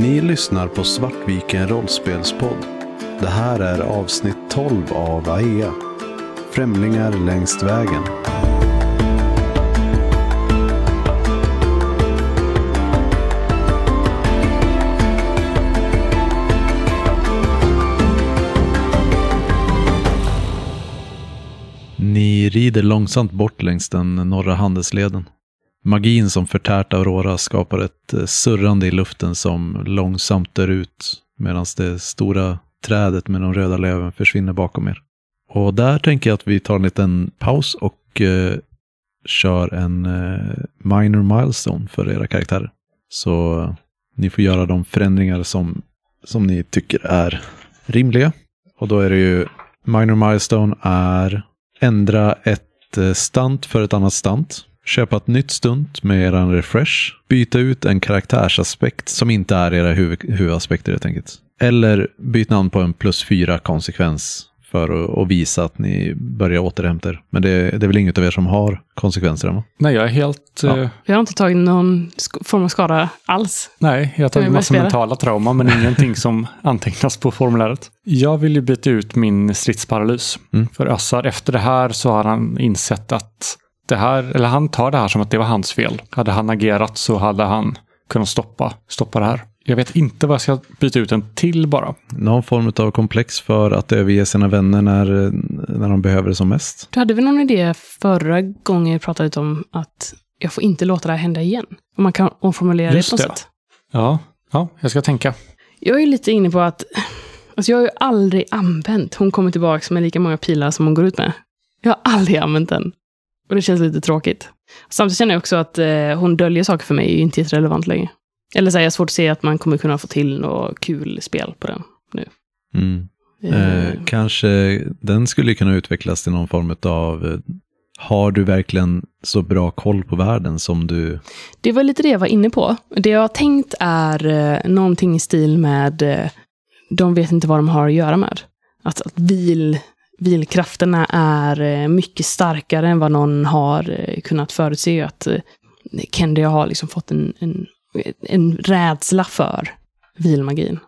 Ni lyssnar på Svartviken rollspelspodd. Det här är avsnitt 12 av AEA. Främlingar längst vägen. Ni rider långsamt bort längs den norra handelsleden. Magin som förtärt Aurora skapar ett eh, surrande i luften som långsamt dör ut medan det stora trädet med de röda löven försvinner bakom er. Och där tänker jag att vi tar en liten paus och eh, kör en eh, minor milestone för era karaktärer. Så eh, ni får göra de förändringar som, som ni tycker är rimliga. Och då är det ju minor milestone är ändra ett eh, stunt för ett annat stunt. Köpa ett nytt stunt med eran refresh. Byta ut en karaktärsaspekt som inte är era huvud, huvudaspekter helt enkelt. Eller byt namn på en plus fyra konsekvens för att, visa att ni börjar återhämta er. Men det, det är väl inget av er som har konsekvenser än? Nej, jag är helt... Ja. eh, Vi har inte tagit någon form av skada alls. nej, jag har tagit massa mentala trauma, men ingenting som antecknas på formuläret. Jag vill ju byta ut min stridsparalys. Mm. För Assar, efter det här så har han insett att det här, eller han tar det här som att det var hans fel. Hade han agerat så hade han kunnat stoppa, stoppa det här. Jag vet inte vad jag ska byta ut den till bara. Någon form av komplex för att överge sina vänner när, när de behöver det som mest. Du hade väl någon idé förra gången vi pratade lite om att jag får inte låta det här hända igen. Och man kan omformulera Just det på det. något sätt. Ja, ja, jag ska tänka. Jag är lite inne på att, alltså jag har ju aldrig använt, hon kommer tillbaka med lika många pilar som hon går ut med. Jag har aldrig använt den. Och det känns lite tråkigt. Samtidigt känner jag också att eh, hon döljer saker för mig är ju inte jätterelevant längre. Eller så här, jag har svårt att se att man kommer kunna få till något kul spel på den. Mm. Eh, Eh, kanske den skulle kunna utvecklas till någon form av eh, har du verkligen så bra koll på världen som du... Det var lite det jag var inne på. Det jag har tänkt är eh, någonting i stil med eh, de vet inte vad de har att göra med. Att, att vil, vilkrafterna är eh, mycket starkare än vad någon har eh, kunnat förutse. Att eh, Kendi har liksom fått en, en, en rädsla för vilmagin.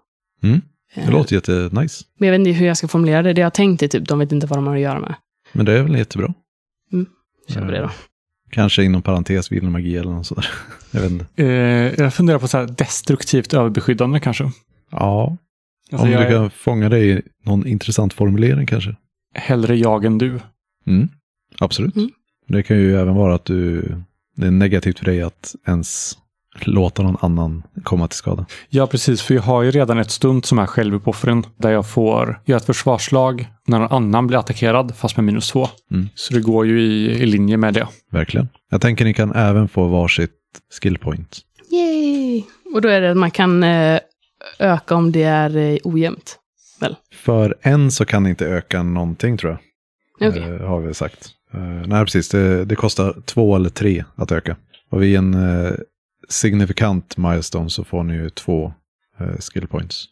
Mm, det låter jättenice. Men jag vet inte hur jag ska formulera det. Det jag har tänkt är typ, de vet inte vad de har att göra med. Men det är väl jättebra. Kör vi det då. Kanske inom parentes vilmagi eller något sådär. Jag vet inte. Eh, jag funderar på så här destruktivt överbeskyddande kanske. Ja, Alltså, om du är kan fånga det i någon intressant formulering kanske. Hellre jag än du. Mm, absolut. Mm. Det kan ju även vara att du, det är negativt för dig att ens låta någon annan komma till skada. Ja, precis. För jag har ju redan ett stunt som är självuppoffring. Där jag får göra ett försvarslag när någon annan blir attackerad, fast med minus två. Mm. Så det går ju i, i linje med det. Verkligen. Jag tänker ni kan även få varsitt skill point. Yay! Och då är det att man kan eh, öka om det är eh, ojämnt. För en så kan ni inte öka någonting tror jag. Okej. eh, har vi sagt. Eh, nej, precis. Det, det kostar två eller tre att öka. Och vid en eh, signifikant milestone så får ni ju två eh, skill points.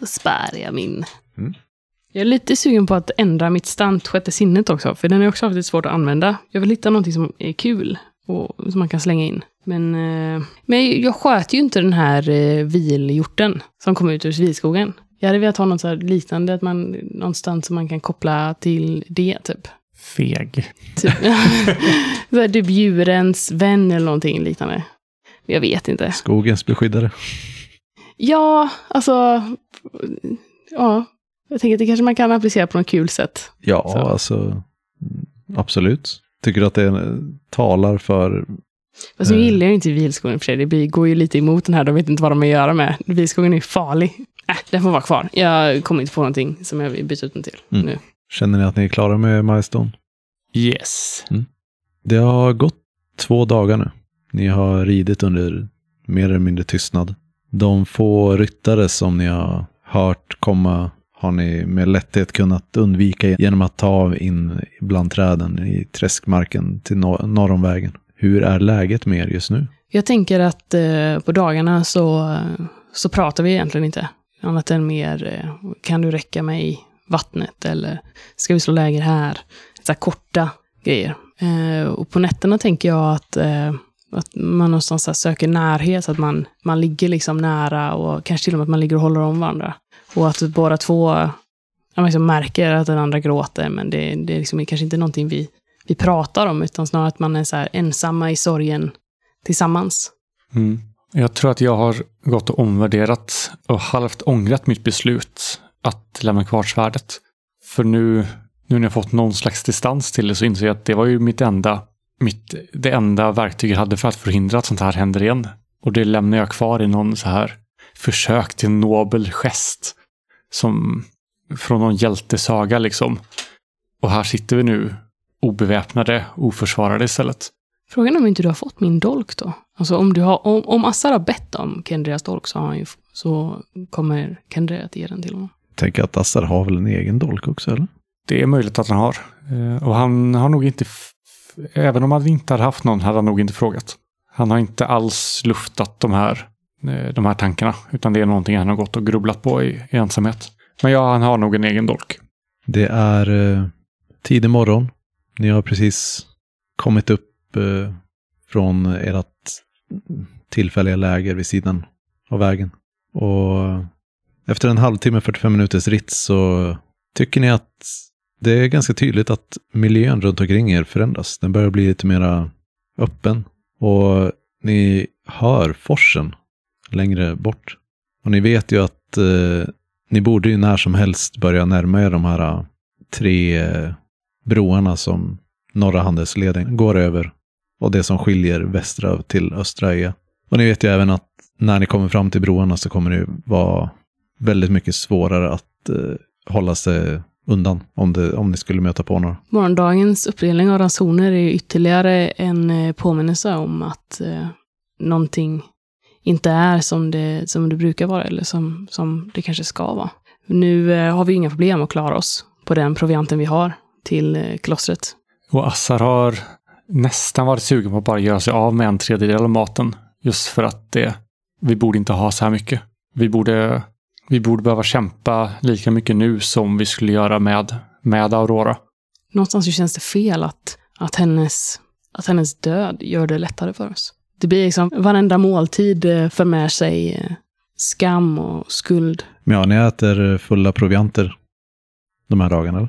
Då sparar jag min. Mm. Jag är lite sugen på att ändra mitt stunt, sjätte sinnet också, för den jag också lite svårt att använda. Jag vill hitta någonting som är kul och som man kan slänga in. Men, eh, men jag sköt ju inte den här eh, vilhjorten som kom ut ur vilskogen. Jag hade velat ha något så här liknande, att man, någonstans som man kan koppla till det, typ. Feg. Typ, så här, typ djurens vän eller någonting liknande. Jag vet inte. Skogens beskyddare. Ja, alltså... Ja, jag tänker att det kanske man kan applicera på något kul sätt. Ja, Så. alltså mm, absolut. Tycker du att det talar för... Fast nu Eh. gillar jag inte vilskogen för sig. Det blir, går ju lite emot den här, de vet inte vad de har att göra med. Vilskogen är ju farlig. Äh, den får vara kvar. Jag kommer inte på någonting som jag vill byta ut den till Mm. nu. Känner ni att ni är klara med milestone? Yes. Det har gått två dagar nu. Ni har ridit under mer eller mindre tystnad. De få ryttare som ni har hört komma har ni med lätthet kunnat undvika genom att ta av in bland träden i träskmarken till nor- norr om vägen. Hur är läget med er just nu? Jag tänker att eh, på dagarna så, så pratar vi egentligen inte. Annat än mer, eh, kan du räcka mig vattnet? Eller ska vi slå läger här? Så här korta grejer. Eh, och på nätterna tänker jag att eh, att man någonstans söker närhet, så att man, man ligger liksom nära och kanske till och med att man ligger och håller om varandra. Och att båda två liksom märker att den andra gråter, men det, det är liksom kanske inte någonting vi, vi pratar om, utan snarare att man är så här ensamma i sorgen tillsammans. Mm. Jag tror att jag har gått och omvärderat och halvt ångrat mitt beslut att lämna kvar svärdet. För nu, nu när jag fått någon slags distans till det så inser jag att det var ju mitt enda, mitt, det enda verktyg jag hade för att förhindra att sånt här händer igen. Och det lämnar jag kvar i någon så här försök till nobel gest. Som från någon hjältesaga liksom. Och här sitter vi nu obeväpnade, oförsvarade istället. Frågan är om inte du har fått min dolk då? Alltså om, du har, om, om Assar har bett om Kendrias dolk så, har han ju, så kommer Kendria att ge den till honom. Tänk att Assar har väl en egen dolk också, eller? Det är möjligt att han har. Eh, Och han har nog inte, även om han inte hade haft någon, hade han nog inte frågat. Han har inte alls luftat de här, eh, de här tankarna, utan det är någonting han har gått och grubblat på i, i ensamhet. Men ja, han har nog en egen dolk. Det är eh, tidig morgon. Ni har precis kommit upp eh, från ert tillfälliga läger vid sidan av vägen. Och efter en halvtimme, 45 minuters ritt så tycker ni att det är ganska tydligt att miljön runt omkring er förändras. Den börjar bli lite mera öppen. Och ni hör forsen längre bort. Och ni vet ju att eh, ni borde ju när som helst börja närma er de här eh, tre eh, broarna som norra handelsleden går över. Och det som skiljer västra till östra öja. Och ni vet ju även att när ni kommer fram till broarna så kommer det vara väldigt mycket svårare att eh, hålla sig undan om, det, om ni skulle möta på några. Morgondagens uppdelning av ransoner är ytterligare en eh, påminnelse om att eh, någonting inte är som det, som det brukar vara, eller som, som det kanske ska vara. Nu eh, har vi inga problem att klara oss på den provianten vi har till eh, klostret. Och Assar har nästan varit sugen på att bara göra sig av med en tredjedel av maten. Just för att det, vi borde inte ha så här mycket. Vi borde, vi borde behöva kämpa lika mycket nu som vi skulle göra med, med Aurora. Någonstans så känns det fel att, att, hennes, att hennes död gör det lättare för oss. Det blir liksom, varenda måltid eh, för med sig eh, skam och skuld. Men ja, ni äter fulla provianter de här dagarna, eller?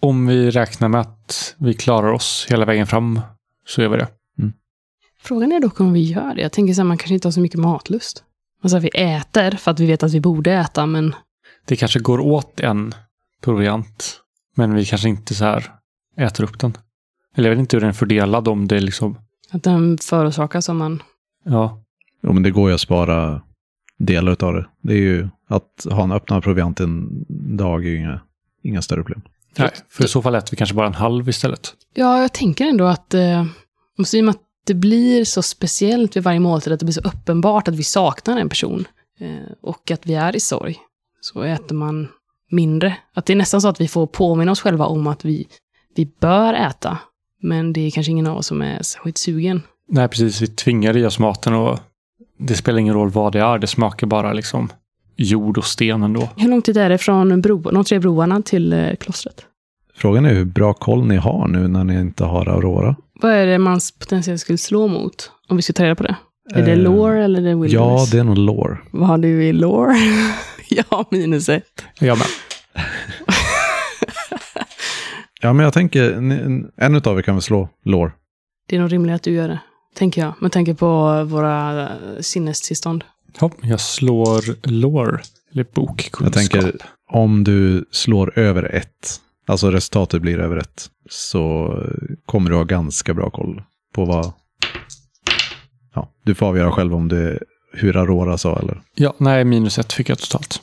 Om vi räknar med att vi klarar oss hela vägen fram så gör vi det. Frågan är dock om vi gör det. Jag tänker att man kanske inte har så mycket matlust. Alltså vi äter för att vi vet att vi borde äta, men Det kanske går åt en proviant, men vi kanske inte så här äter upp den. Eller jag vet inte hur den är fördelad om det är liksom, att den förorsakas om man... ja, Jo, men det går ju att spara delar av det. Det är ju att ha en öppnad proviant en dag är ju inga, inga större problem. Nej, för i så fall äter vi kanske bara en halv istället. Ja, jag tänker ändå att... Eh, i och med att det blir så speciellt vid varje måltid, att det blir så uppenbart att vi saknar en person eh, och att vi är i sorg, så äter man mindre. Att det är nästan så att vi får påminna oss själva om att vi, vi bör äta, men det är kanske ingen av oss som är särskilt sugen. Nej, precis. Vi tvingar i oss maten och det spelar ingen roll vad det är. Det smakar bara liksom jord och sten ändå. Hur lång tid är det från bro, de tre broarna till eh, klostret? Frågan är hur bra koll ni har nu när ni inte har Aurora. Vad är det man potentiellt skulle slå mot? Om vi ska ta reda på det. Är det Eh, lore eller är det Ja, wilderness? det är nog lore. Vad har du i lore? ja, minus ett. Ja, men. Ja, men jag tänker, en utav er kan väl slå lore. Det är nog rimligt att du gör det. Tänker jag. Med tanke på våra eh, sinnestillstånd. Ja, jag slår lore, eller bokkunskap. Jag tänker, om du slår över ett, alltså resultatet blir över ett, så kommer du ha ganska bra koll på vad... Ja, du får avgöra själv om det hur Aurora sa eller... Ja, nej, minus ett fick jag totalt.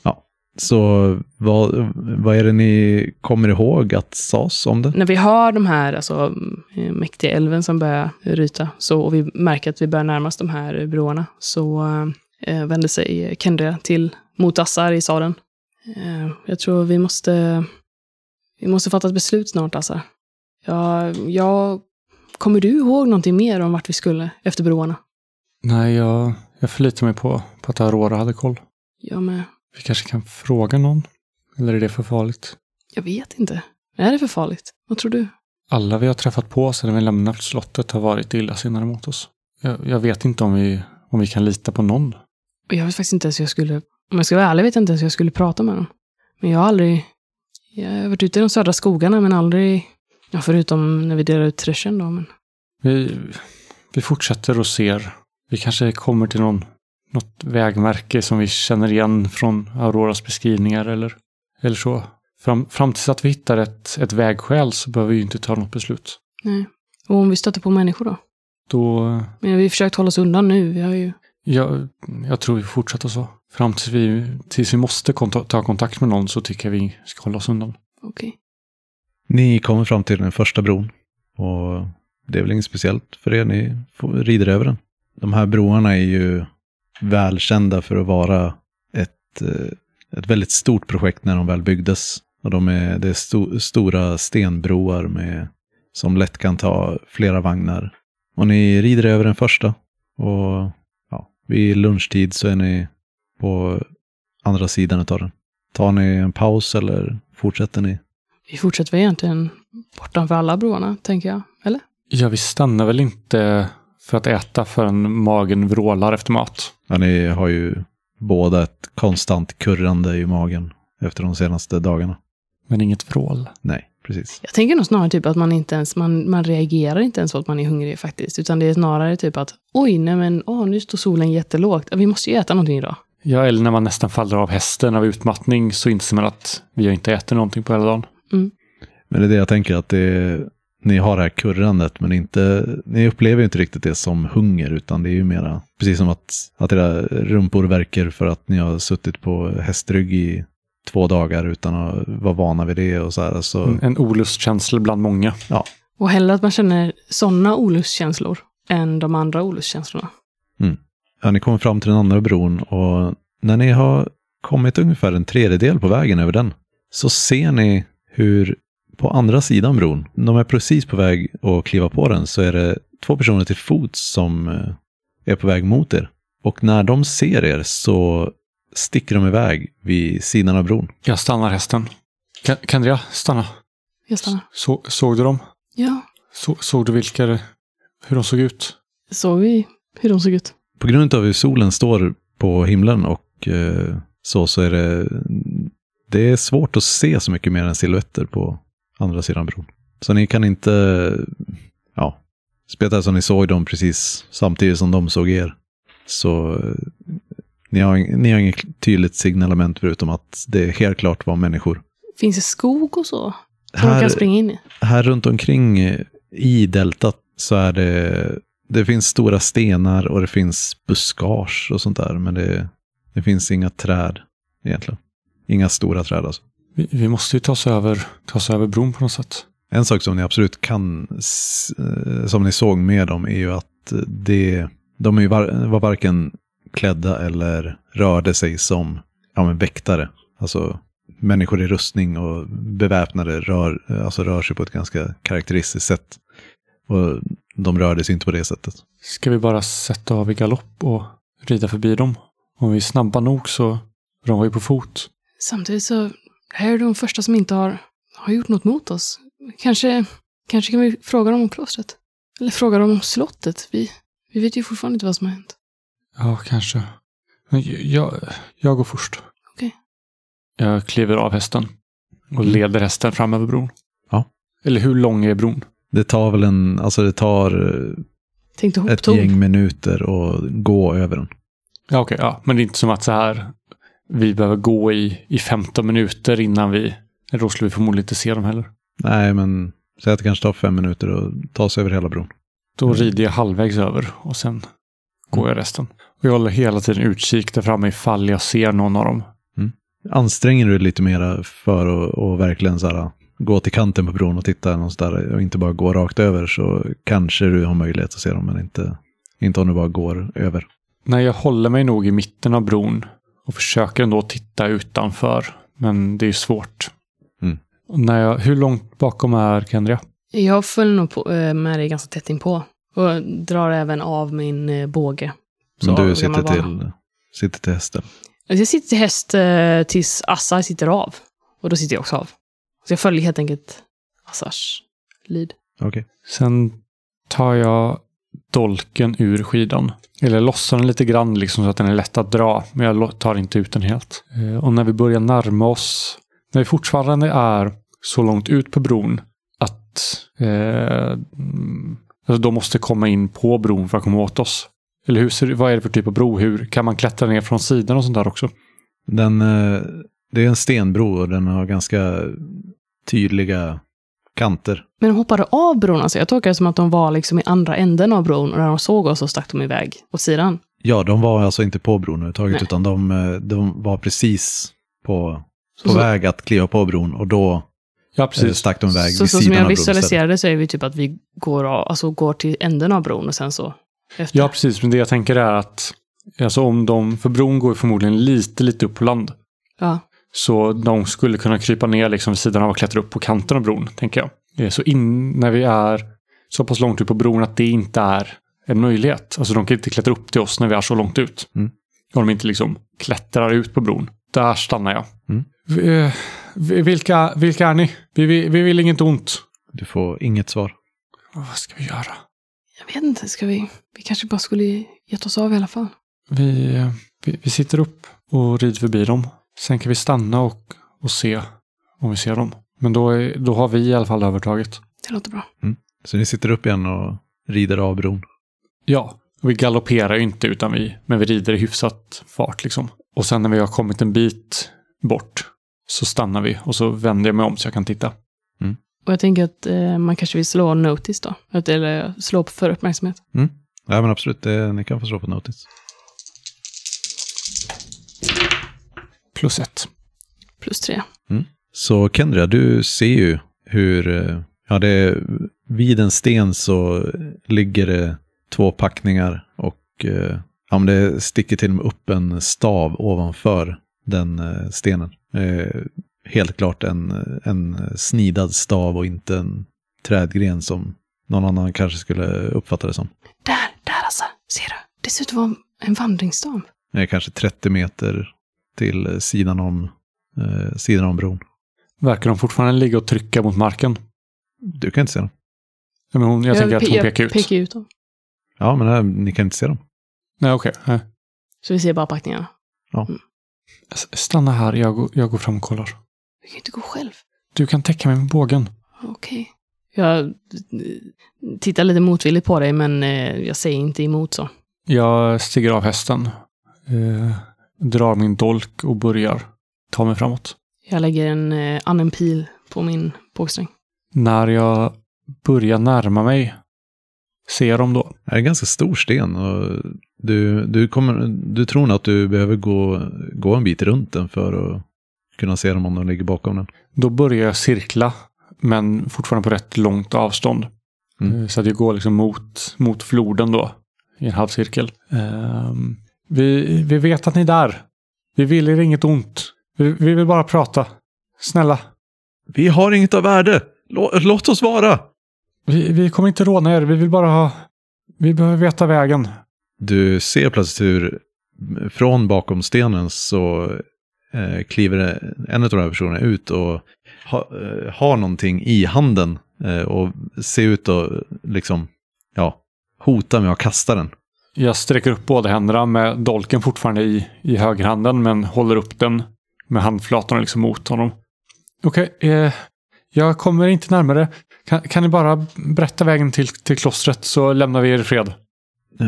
Så vad, vad är det ni kommer ihåg att sades om det? När vi har de här alltså, eh, mäktiga älven som börjar ryta, så, och vi märker att vi börjar närma oss de här broarna, så eh, vänder sig Kendra till mot Assar i sadeln. Eh, jag tror vi måste, vi måste fatta ett beslut snart, Assar. Ja, jag, kommer du ihåg någonting mer om vart vi skulle efter broarna? Nej, jag, jag förlitar mig på, på att Aurora hade koll. Jag med. Vi kanske kan fråga någon? Eller är det för farligt? Jag vet inte. Är det för farligt? Vad tror du? Alla vi har träffat på sedan vi lämnat slottet har varit illasinnade mot oss. Jag, jag vet inte om vi, om vi kan lita på någon. Jag vet faktiskt inte ens hur jag skulle, om jag ska vara ärlig vet jag inte ens hur jag skulle prata med dem. Men jag har aldrig, jag har varit ute i de södra skogarna men aldrig, ja förutom när vi delar ut treschen då. Men Vi, vi fortsätter och ser. Vi kanske kommer till någon, något vägmärke som vi känner igen från Auroras beskrivningar eller, eller så. Fram, fram tills att vi hittar ett, ett vägskäl så behöver vi ju inte ta något beslut. nej. Och om vi stöter på människor då? Då, Men vi har försökt hålla oss undan nu. Vi har ju, jag, jag tror vi fortsätter så. Fram tills vi, tills vi måste konta, ta kontakt med någon så tycker jag vi ska hålla oss undan. okej. Ni kommer fram till den första bron. Och det är väl inget speciellt för er, ni rider över den. De här broarna är ju välkända för att vara ett, eh, ett väldigt stort projekt när de väl byggdes. Och de är, det är sto, stora stenbroar med, som lätt kan ta flera vagnar. Och ni rider över den första. Och vid lunchtid så är ni på andra sidan av den. Tar ni en paus eller fortsätter ni? Vi fortsätter väl egentligen bortanför alla broarna, tänker jag. Eller? Ja, vi stannar väl inte för att äta förrän magen vrålar efter mat. Ja, ni har ju båda ett konstant kurrande i magen efter de senaste dagarna. Men inget vrål. Nej, precis. Jag tänker nog snarare typ att man inte ens, man, man reagerar inte ens på att man är hungrig faktiskt. Utan det är snarare typ att, oj, nej men, åh, nu står solen jättelågt. Vi måste ju äta någonting idag. Ja, eller när man nästan faller av hästen av utmattning så inser man att vi har inte ätit någonting på hela dagen. Men det är det jag tänker att det, ni har det här kurrandet men inte, ni upplever inte riktigt det som hunger utan det är ju mera precis som att, att era rumpor verkar för att ni har suttit på hästrygg i två dagar utan att vara vana vid det och så här. Så, En, en olustkänsla bland många. Och hellre att man känner sådana olustkänslor än de andra olustkänslorna. ja, ni kommer fram till den andra bron och när ni har kommit ungefär en tredjedel på vägen över den så ser ni hur på andra sidan bron, de är precis på väg att kliva på den, så är det två personer till fots som eh, är på väg mot er. Och när de ser er så sticker de iväg vid sidan av bron. Jag stannar hästen. Kan, Kendria, stanna. Jag stannar. Så, såg du dem? Ja, Så, såg du vilka, hur de såg ut? såg vi hur de såg ut? På grund av hur solen står på himlen och eh, så, så är det, det är svårt att se så mycket mer än silhuetter på andra sidan bron. Så ni kan inte, ja, spela som ni såg dem precis samtidigt som de såg er. Så ni har, ni har inget tydligt signalement förutom att det helt klart var människor. Finns det skog och så? Som Här, kan springa in i? här runt omkring eh, i deltat så är det, det finns stora stenar och det finns buskage och sånt där. Men det, det finns inga träd egentligen. Inga stora träd alltså. Vi, vi måste ju ta oss, över, ta oss över bron på något sätt. En sak som ni absolut kan, eh, som ni såg med dem, är ju att det, de är ju var, var varken klädda eller rörde sig som ja, men väktare. Alltså människor i rustning och beväpnade rör, alltså rör sig på ett ganska karaktäristiskt sätt. Och de rörde sig inte på det sättet. Ska vi bara sätta av i galopp och rida förbi dem? Om vi är snabba nog så... De var ju på fot. Samtidigt så, här är de första som inte har, har gjort något mot oss. Kanske, kanske kan vi fråga dem om klostret? Eller fråga dem om slottet? Vi, vi vet ju fortfarande inte vad som har hänt. Ja, kanske. Men jag, jag går först. Okej. Jag kliver av hästen och Mm. leder hästen fram över bron. Ja. Eller hur lång är bron? Det tar väl en, alltså det tar Tänkte ett gäng minuter att gå över den. Ja, okej. ja. Men det är inte som att så här vi behöver gå i, i 15 minuter innan vi... Då skulle vi förmodligen inte se dem heller. Nej, men säg att det kanske tar fem minuter att ta sig över hela bron. Då Mm. rider jag halvvägs över och sen går jag resten. Och jag håller hela tiden utkik där framme ifall jag ser någon av dem. Anstränger du dig lite mera för att och verkligen så här, gå till kanten på bron och titta någonstans där och inte bara gå rakt över så kanske du har möjlighet att se dem, men inte, inte om du bara går över. Nej, jag håller mig nog i mitten av bron och försöker ändå titta utanför. Men det är ju svårt. Mm. När jag, hur långt bakom är Kendria? Jag följer nog på, eh, med dig ganska tätt inpå. Och drar även av min eh, båge. Så Men du sitter till, sitter till hästen. Jag sitter till häst eh, tills Assar sitter av. Och då sitter jag också av. Så jag följer helt enkelt Assars lid. Okej. Sen tar jag dolken ur skidan. Eller lossar den lite grann liksom så att den är lätt att dra. Men jag tar inte ut den helt. Eh, Och när vi börjar närma oss, när vi fortfarande är så långt ut på bron att eh, mm, alltså de måste komma in på bron för att komma åt oss. Eller hur, vad är det för typ av bro? Hur kan man klättra ner från sidan och sånt där också? Den, eh, det är en stenbro och den har ganska tydliga kanter. Men de hoppade av bron alltså. Jag tolkar det som att de var liksom i andra änden av bron och när de såg oss så stack de iväg åt sidan. Ja, de var alltså inte på bron överhuvudtaget, Nej. utan de, eh, de var precis på, på Så- väg att kliva på bron och då Ja, eh, precis. stack de iväg Så, vid så som sidan jag av bron istället. visualiserade så är vi typ att vi går, av, alltså går till änden av bron och sen så efter. Ja, precis. Men det jag tänker är att alltså om de, för bron går ju förmodligen lite, lite upp på land. Ja. Så de skulle kunna krypa ner liksom vid sidan av och klättra upp på kanten av bron, tänker jag. Så in, när vi är så pass långt ut på bron att det inte är en möjlighet. Alltså de kan inte klättra upp till oss när vi är så långt ut. Mm. Om de inte liksom klättrar ut på bron. Där stannar jag. Mm. Vi- eh, vi- Vilka, vilka är ni? Vi, vi, vi vill inget ont. Du får inget svar. Vad ska vi göra? Jag vet inte, ska vi... Vi kanske bara skulle gett oss av i alla fall. Vi, vi, vi sitter upp och rider förbi dem. Sen kan vi stanna och, och se om vi ser dem. Men då, är, då har vi i alla fall övertaget. Det låter bra. Så ni sitter upp igen och rider av bron. Ja, vi galopperar ju inte utan vi, men vi rider i hyfsat fart liksom. Och sen när vi har kommit en bit bort så stannar vi och så vänder jag mig om så jag kan titta. Och jag tänker att eh, man kanske vill slå notice då. Eller slå på för uppmärksamhet. Ja, men absolut. Det, ni kan få slå på notis. Plus ett. Plus tre. Så Kendra, du ser ju hur, eh, ja det är, vid en sten så ligger det två packningar och eh, ja, men det sticker till och med upp en stav ovanför den eh, stenen. Eh, helt klart en, en snidad stav och inte en trädgren som någon annan kanske skulle uppfatta det som. Där, där alltså. Ser du? Det ser ut att vara en vandringsstav. Det är kanske 30 meter till sidan om, eh, sidan om bron. Verkar de fortfarande ligga och trycka mot marken? Du kan inte se dem. Ja, men hon, jag tänker att hon jag pekar ut. pekar ut dem. Ja, men här, ni kan inte se dem. Nej, okej. Nej. Så vi ser bara packningarna. S- Stanna här, jag går, jag går fram och kollar. Vi kan inte gå själv. Du kan täcka mig med bågen. Okej. Jag eh, tittar lite motvilligt på dig, men eh, jag säger inte emot så. Jag stiger av hästen. Eh, drar min dolk och börjar ta mig framåt. Jag lägger en eh, annan pil på min bågsträng. När jag börjar närma mig ser jag dem då. Det är en ganska stor sten och du, du, kommer, du tror nog att du behöver gå, gå en bit runt den för att kunna se dem om de ligger bakom den. Då börjar jag cirkla, men fortfarande på rätt långt avstånd. Mm. Eh, Så att jag går liksom mot, mot floden då, i en halvcirkel. Ehm, vi, vi vet att ni är där. Vi vill er inget ont. Vi, vi vill bara prata. Snälla, Vi har inget av värde! Lå, låt oss vara! vi, vi kommer inte råna er. Vi vill bara ha... Vi behöver veta vägen. Du ser plötsligt hur från bakom stenen så eh, kliver en av de här personerna ut och ha, eh, har någonting i handen eh, och ser ut att liksom, ja, hota med att kasta den. Jag sträcker upp båda händerna med dolken fortfarande i, i högerhanden men håller upp den med handflatorna liksom mot honom. Okej, eh, jag kommer inte närmare. Kan, kan ni bara berätta vägen till, till klostret så lämnar vi er i fred. Eh,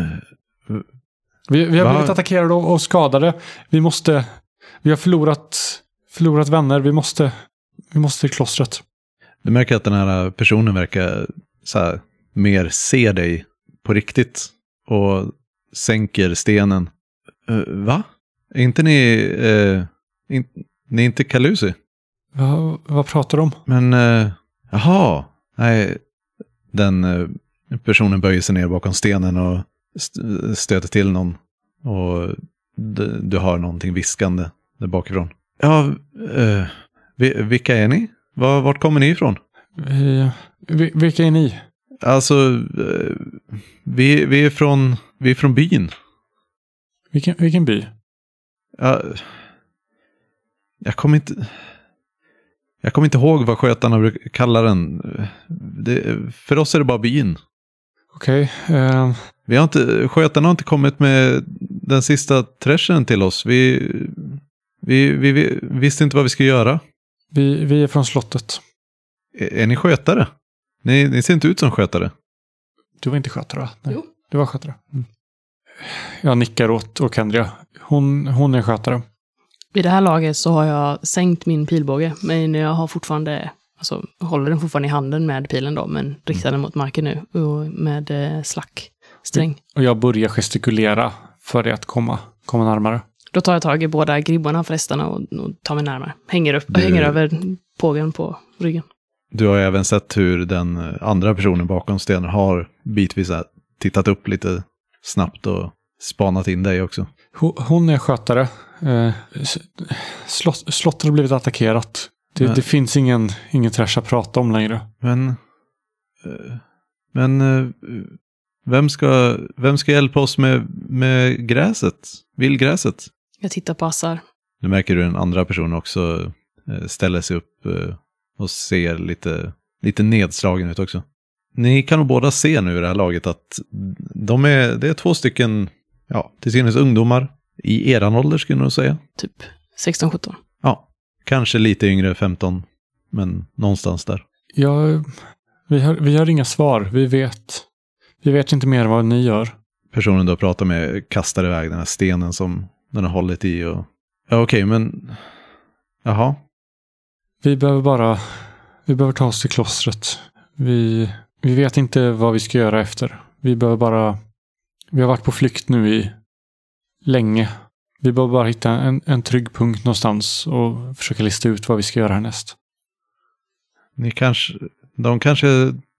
Vi, vi har Va? blivit attackerade och, och skadade. Vi måste... Vi har förlorat, förlorat vänner. Vi måste, vi måste till klostret. Du märker att den här personen verkar så här, mer se dig på riktigt och sänker stenen. Eh, va? Är inte ni... Uh, in, ni är inte Kalusi? Va, vad pratar du om? Men, uh, jaha. Nej, den eh, personen böjer sig ner bakom stenen och st- stöter till någon. Och du, du hör någonting viskande där bakifrån. Ja, eh, vi, vilka är ni? Var, vart kommer ni ifrån? Vi, vi, vilka är ni? Alltså, eh, vi, vi, är från, vi är från byn. Vilken, vilken by? Ja, jag kommer inte... Jag kommer inte ihåg vad skötarna brukar kalla den. Det, för oss är det bara byn. Okej. eh, Vi har inte, skötarna har inte kommit med den sista threshern till oss. Vi, vi, vi, vi visste inte vad vi skulle göra. vi, vi är från slottet. Är, är ni skötare? Ni, ni ser inte ut som skötare. Du var inte skötare va? Nej. Jo. Du var skötare. Mm. Jag nickar åt Okendria. Hon, hon är skötare. Vid det här laget så har jag sänkt min pilbåge, men jag har fortfarande, alltså håller den fortfarande i handen med pilen då, men riktar den mot marken nu och med eh, slack, sträng. Och jag börjar gestikulera för det att komma, komma närmare. Då tar jag tag i båda gribborna för hästarna och, och tar mig närmare. Hänger, upp, Du- hänger över pågen på ryggen. Du har ju även sett hur den andra personen bakom stenen har bitvis tittat upp lite snabbt och spanat in dig också. Hon, är skötare. Eh, slott, slottet har blivit attackerat. Det, Men- det finns ingen, ingen trash att prata om längre. Men, eh, men eh, vem, ska, vem ska hjälpa oss med, med gräset? Villgräset? Jag tittar på Assar. Nu märker du den andra personen också eh, ställer sig upp eh, och ser lite, lite nedslagen ut också. Ni kan nog båda se nu i det här laget att de är, det är två stycken, ja, till synes ungdomar. I eran ålder skulle jag nog säga. Typ 16-17. Ja, kanske lite yngre, 15, men någonstans där. Jag, vi, har, vi har inga svar. Vi vet, vi vet inte mer vad ni gör. Personen du har pratat med kastar iväg den här stenen som den har hållit i och... Ja, okej, men... Jaha. Vi behöver bara vi behöver ta oss till klostret. Vi, vi vet inte vad vi ska göra efter. Vi behöver bara... Vi har varit på flykt nu i länge. Vi behöver bara hitta en, en trygg punkt någonstans och försöka lista ut vad vi ska göra härnäst. Ni kanske... De kanske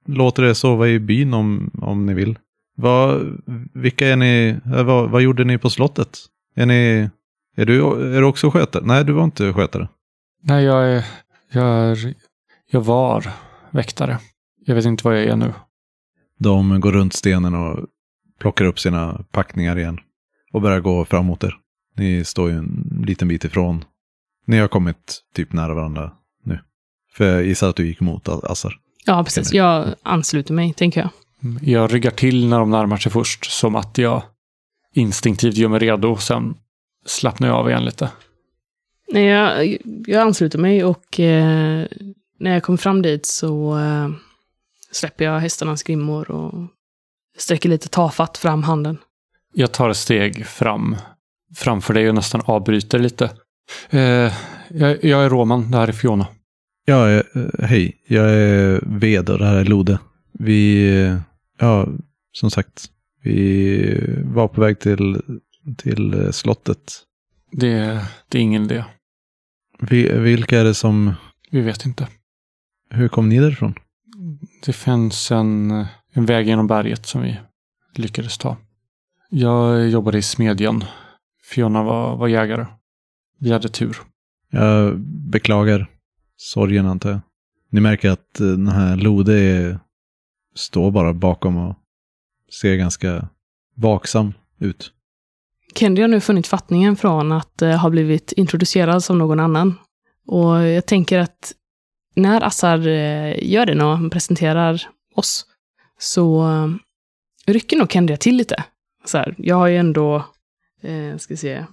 låter er sova i byn om, om ni vill. Vad, vilka är ni... Vad, vad gjorde ni på slottet? Är ni... Är du, är du också skötare? Nej, du var inte skötare. Nej, jag är... Jag är... Jag var väktare. Jag vet inte vad jag är nu. De går runt stenen och plockar upp sina packningar igen. Och börjar gå framåt er. Ni står ju en liten bit ifrån. Ni har kommit typ nära varandra nu. För jag gissar att du gick emot Assar. Ja, precis. Jag ansluter mig, tänker jag. Jag ryggar till när de närmar sig först, som att jag instinktivt gör mig redo. Sen slappnar jag av igen lite. Nej, jag, jag ansluter mig och eh, när jag kommer fram dit så eh, släpper jag hästarnas grimmor och sträcker lite tafatt fram handen. Jag tar ett steg fram framför dig och nästan avbryter lite. Eh, jag, jag är Roman, det här är Fiona. Ja, eh, hej. Jag är Ved och det här är Lode. Vi, eh, ja, som sagt, vi var på väg till, till eh, slottet. Det, det är ingen idé. Vi, vilka är det som, Vi vet inte. hur kom ni därifrån? Det finns en, en väg genom berget som vi lyckades ta. Jag jobbade i smedjan. Fiona var, var jägare. Vi hade tur. Jag beklagar sorgen antar jag. Ni märker att eh, den här Lode står bara bakom och ser ganska vaksam ut. Kendi har nu funnit fattningen från att eh, ha blivit introducerad som någon annan. Och jag tänker att när Assar eh, gör det, när han presenterar oss, så eh, rycker nog Kendi till lite. Så här, jag har ju ändå, eh, ska se,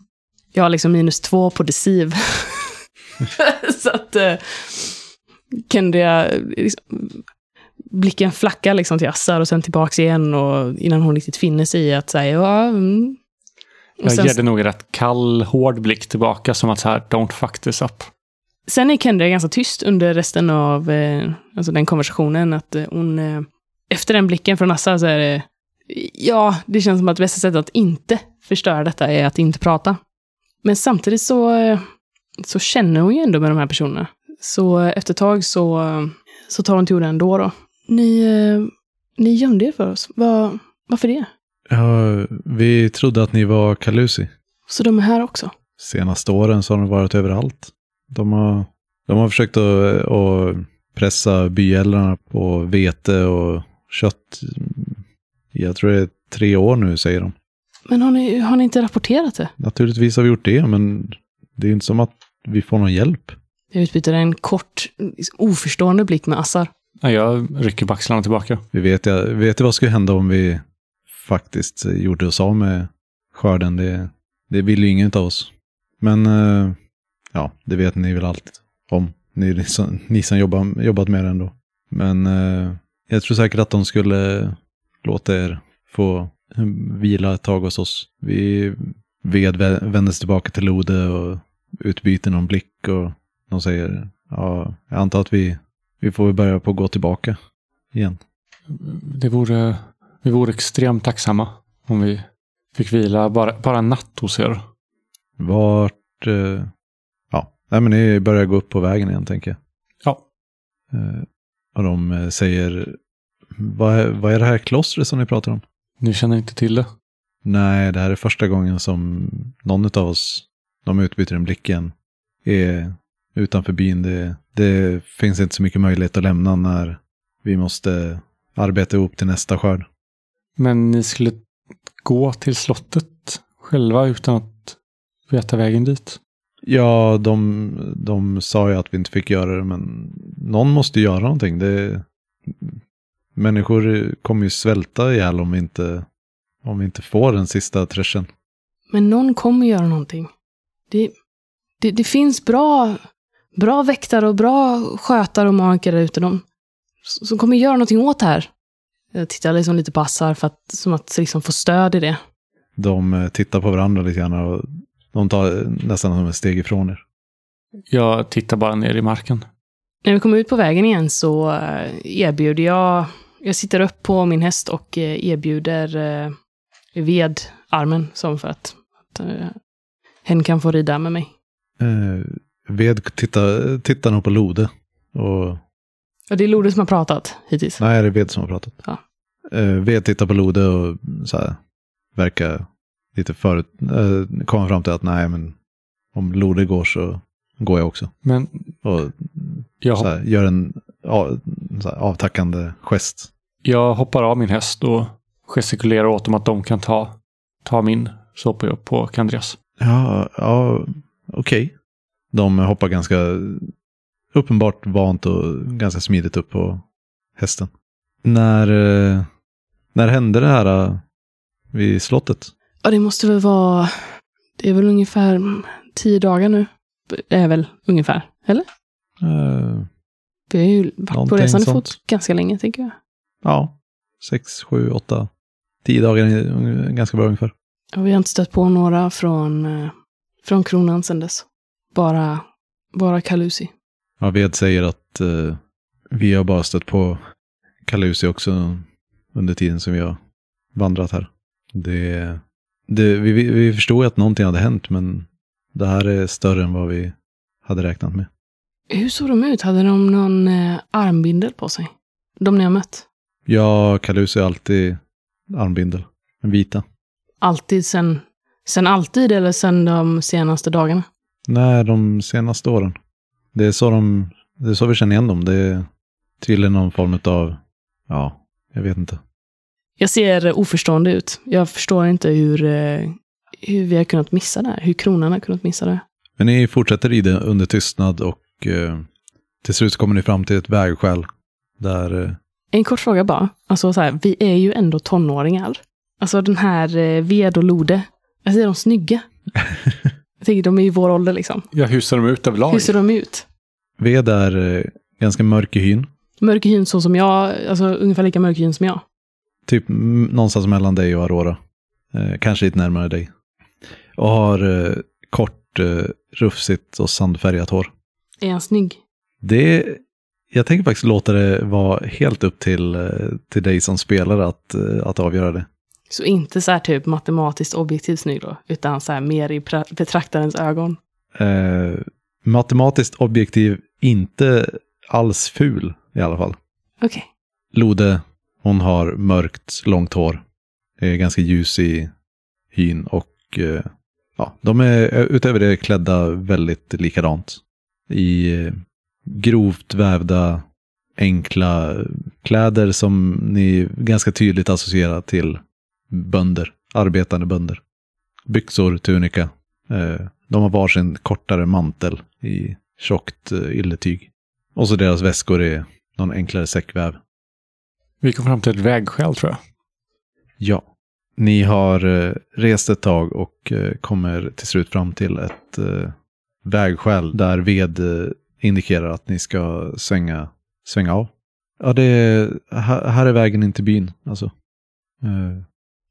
jag har liksom minus två på deciv. så att eh, Kendria, liksom, blicken flackar liksom till Assar och sen tillbaks igen och innan hon riktigt finner sig i att säga ja, mm. Jag sen- ger det nog en rätt kall, hård blick tillbaka som att så här, don't fuck this up. Sen är Kendra ganska tyst under resten av eh, alltså den konversationen. Att eh, hon, eh, efter den blicken från Assa så är det, ja, det känns som att bästa sättet att inte förstöra detta är att inte prata. Men samtidigt så, eh, så känner hon ju ändå med de här personerna. Så efter ett tag så, eh, så tar hon till orda ändå då. Ni, eh, ni gömde er för oss. Var, varför det? Ja, vi trodde att ni var Kalusi. Så de är här också? Senaste åren så har de varit överallt. De har, de har försökt att, att pressa byäldrarna på vete och kött. Jag tror det är tre år nu, säger de. Men har ni, har ni inte rapporterat det? Naturligtvis har vi gjort det, men det är inte som att vi får någon hjälp. Jag utbyter en kort, oförstående blick med Assar. Ja, Jag rycker på axlarna tillbaka. Vi vet ju vet vad vad skulle hända om vi faktiskt gjorde oss av med skörden. Det, det vill ju ingen av oss. Men eh, ja, det vet ni väl allt om. Ni, ni som, ni som jobbar, jobbat med det ändå. Men eh, jag tror säkert att de skulle låta er få vila ett tag hos oss. Vi ved tillbaka till Lode och utbyter någon blick och de säger, ja, jag antar att vi, vi får väl börja på att gå tillbaka igen. Det vore, vi vore extremt tacksamma om vi fick vila bara, bara en natt hos er. Vart, eh, ja, nej men ni börjar gå upp på vägen igen tänker jag. Ja. Eh, och de eh, säger, vad är, vad är det här klostret som ni pratar om? Ni känner inte till det? Nej, det här är första gången som någon av oss, de utbyter en blick igen, är utanför byn. Det, det finns inte så mycket möjlighet att lämna när vi måste arbeta ihop till nästa skörd. Men ni skulle gå till slottet själva utan att veta vägen dit? Ja, de, de sa ju att vi inte fick göra det, men någon måste göra någonting. Det, människor kommer ju svälta ihjäl om vi inte, om vi inte får den sista treschen. Men någon kommer göra någonting. Det, det, det finns bra, bra väktare och bra skötare och makare där ute. De, som kommer göra någonting åt det här. Jag tittar liksom lite på Assar för att, som att liksom få stöd i det. De eh, tittar på varandra lite grann och de tar nästan som ett steg ifrån er. Jag tittar bara ner i marken. När vi kommer ut på vägen igen så eh, erbjuder jag... Jag sitter upp på min häst och eh, erbjuder eh, ved armen som för att, att eh, hen kan få rida med mig. Ved tittar, tittar nog på Lode. Och, Och det är Lode som har pratat hittills. nej, det är Ved som har pratat. Ja. Eh, ved tittar på Lode och så här, verkar lite förut, eh, kommer fram till att nej, men om Lode går så går jag också. Men Och jag, så här, gör en ja, så här, avtackande gest. jag hoppar av min häst och gestikulerar åt dem att de kan ta, ta min. Så hoppar jag upp på Kandrias. Ja, ja okej. De hoppar ganska uppenbart vant och ganska smidigt upp på hästen. När, eh, när hände det här eh, vid slottet? Ja, det måste väl vara... Det är väl ungefär tio dagar nu. Det är väl ungefär, eller? Eh, Vi har ju varit på resande fot ganska länge, tänker jag. ja, sex, sju, åtta, tio dagar är ganska bra ungefär. Och vi har inte stött på några från, från kronan sedan dess. Bara, bara Kalusi. Ja, Ved säger att eh, vi har bara stött på Kalusi också under tiden som vi har vandrat här. Det, det, vi, vi- vi förstod ju att någonting hade hänt, men det här är större än vad vi hade räknat med. Hur såg de ut? Hade de någon eh, armbindel på sig? De ni har mött? Ja, Kalusi har alltid armbindel, en vita. Alltid sen, sen alltid eller sen de senaste dagarna? Nej, de senaste åren. Det är så, de, det är så vi känner igen dem. Det är tydligen någon form av, ja, jag vet inte. Jag ser oförstående ut. Jag förstår inte hur, eh, hur vi har kunnat missa det här. Hur kronan har kunnat missa det. Men ni fortsätter rida under tystnad och eh, till slut kommer ni fram till ett vägskäl där eh, En kort fråga bara. Alltså så här, vi är ju ändå tonåringar. Alltså den här eh, Ved och Lode. Alltså är de snygga? jag tänker, de är i vår ålder liksom. Jag husar dem ut överlag. Hur ser de ut? ved är eh, ganska mörk i hyn. Mörk i hyn så som jag, alltså ungefär lika mörk i hyn som jag. Typ någonstans mellan dig och Aurora. Eh, kanske lite närmare dig. Och har eh, kort, eh, rufsigt och sandfärgat hår. Är han snygg? Det, jag tänker faktiskt låta det vara helt upp till, eh, till dig som spelare att, eh, att avgöra det. Så inte så här typ matematiskt objektivt snygg då, utan så här mer i betraktarens ögon. Eh, matematiskt objektiv, inte alls ful i alla fall. Okej. Lode, hon har mörkt, långt hår. Är ganska ljus i hyn och eh, ja, de är eh, utöver det klädda väldigt likadant. I eh, grovt vävda, enkla kläder som ni ganska tydligt associerar till bönder, arbetande bönder. Byxor, tunika. Eh, de har varsin kortare mantel i tjockt eh, ylletyg. Och så deras väskor är någon enklare säckväv. Vi kom fram till ett vägskäl tror jag. Ja. Ni har eh, rest ett tag och kommer till slut fram till ett vägskäl där ved indikerar att ni ska svänga, svänga av. Ja, det är, här, här är vägen in till byn. Alltså.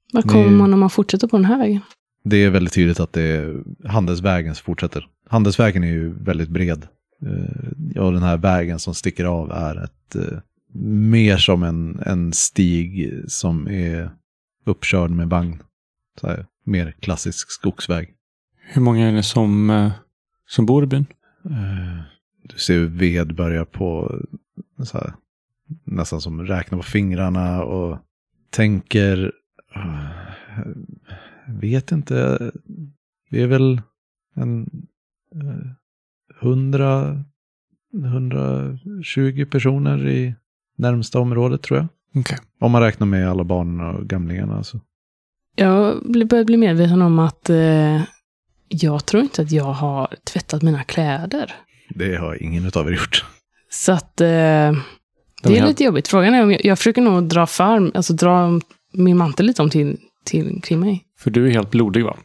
Eh, Vad Ni- kommer man om man fortsätter på den här vägen? Det är väldigt tydligt att det är handelsvägen som fortsätter. Handelsvägen är ju väldigt bred. Eh, Och den här vägen som sticker av är ett, eh, mer som en, en stig som är uppkörd med vagn. Så här, mer klassisk skogsväg. Hur många är det som, eh, som bor i byn? Eh, Du ser hur ved börjar på så här, nästan som räkna på fingrarna och tänker, eh, vet inte, vi är väl en eh, 100, 120 personer i närmsta området tror jag. Okej. Om man räknar med alla barnen och gamlingarna. Alltså. Jag börjar bli medveten om att eh, jag tror inte att jag har tvättat mina kläder. Det har ingen av er gjort. Så att eh, det De är lite jobbigt. Frågan är om jag, jag försöker nog dra för, alltså dra min mantel lite om till, till kring mig. För du är helt blodig va?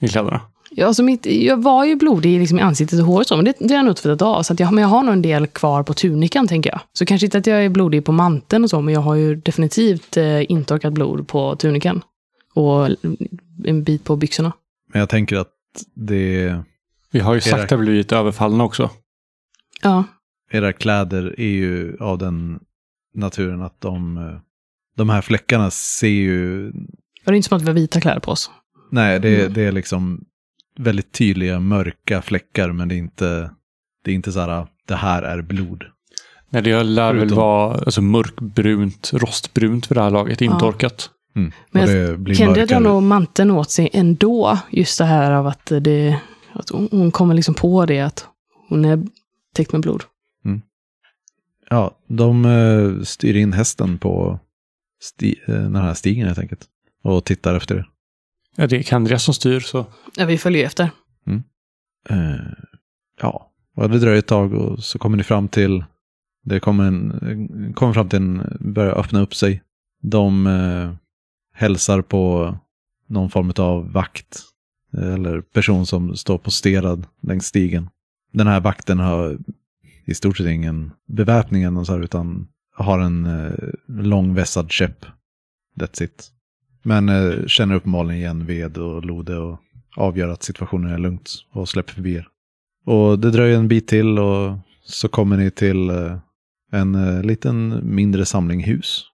I kläderna. Ja, alltså mitt, jag var ju blodig liksom i ansiktet och håret så, men det, det har jag nog tvättat av. Så att jag, men jag har nog en del kvar på tunikan, tänker jag. Så kanske inte att jag är blodig på manteln och så, men jag har ju definitivt eh, intorkat blod på tunikan. Och en bit på byxorna. Men jag tänker att det Vi har ju Era- sakta blivit överfallna också. Ja, era kläder är ju av den naturen att de, eh, de här fläckarna ser ju, det är inte som att vi har vita kläder på oss. nej det, Mm. det är liksom väldigt tydliga mörka fläckar men det är inte, det är inte så här, det här är blod. Nej, det lär väl Förutom- vara alltså, mörkbrunt, rostbrunt för det här laget, intorkat. Mm. Men Kendi drar nog manteln åt sig ändå. Just det här av att, det, att hon, kommer liksom på det att hon är täckt med blod. Ja, de eh, styr in hästen på sti, eh, den här stigen helt enkelt. Och tittar efter er. Ja, det är Kandria som styr, så Ja, vi följer efter. Eh, ja, och det dröjer ett tag och så kommer ni fram till, det kommer, en, kommer fram till en, börjar öppna upp sig. De eh, hälsar på någon form av vakt eh, eller person som står posterad längs stigen. Den här vakten har i stort sett ingen beväpning eller så här, utan har en eh, lång vässad käpp. That's it. Men eh, känner uppenbarligen igen ved och lode och avgör att situationen är lugnt och släpper förbi er. Och det dröjer en bit till och så kommer ni till eh, en eh, liten mindre samling hus.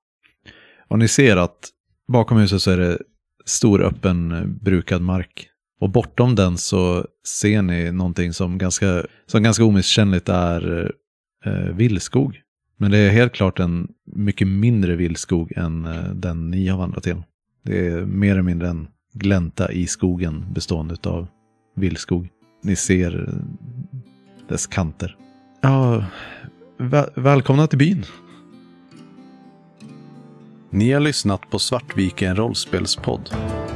Och ni ser att bakom huset så är det stor öppen eh, brukad mark. Och bortom den så ser ni någonting som ganska, som ganska omisskännligt är eh, villskog. Men det är helt klart en mycket mindre villskog än eh, den ni har vandrat till. Det är mer eller mindre en glänta i skogen bestående av villskog. Ni ser eh, dess kanter. Ja, väl- välkomna till byn. Ni har lyssnat på Svartviken rollspelspodd.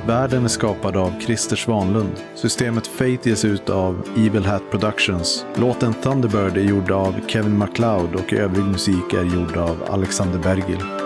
Världen är skapad av Christer Svanlund. Systemet Fate ges ut av Evil Hat Productions. Låten Thunderbird är gjord av Kevin MacLeod och övrig musik är gjord av Alexander Bergil.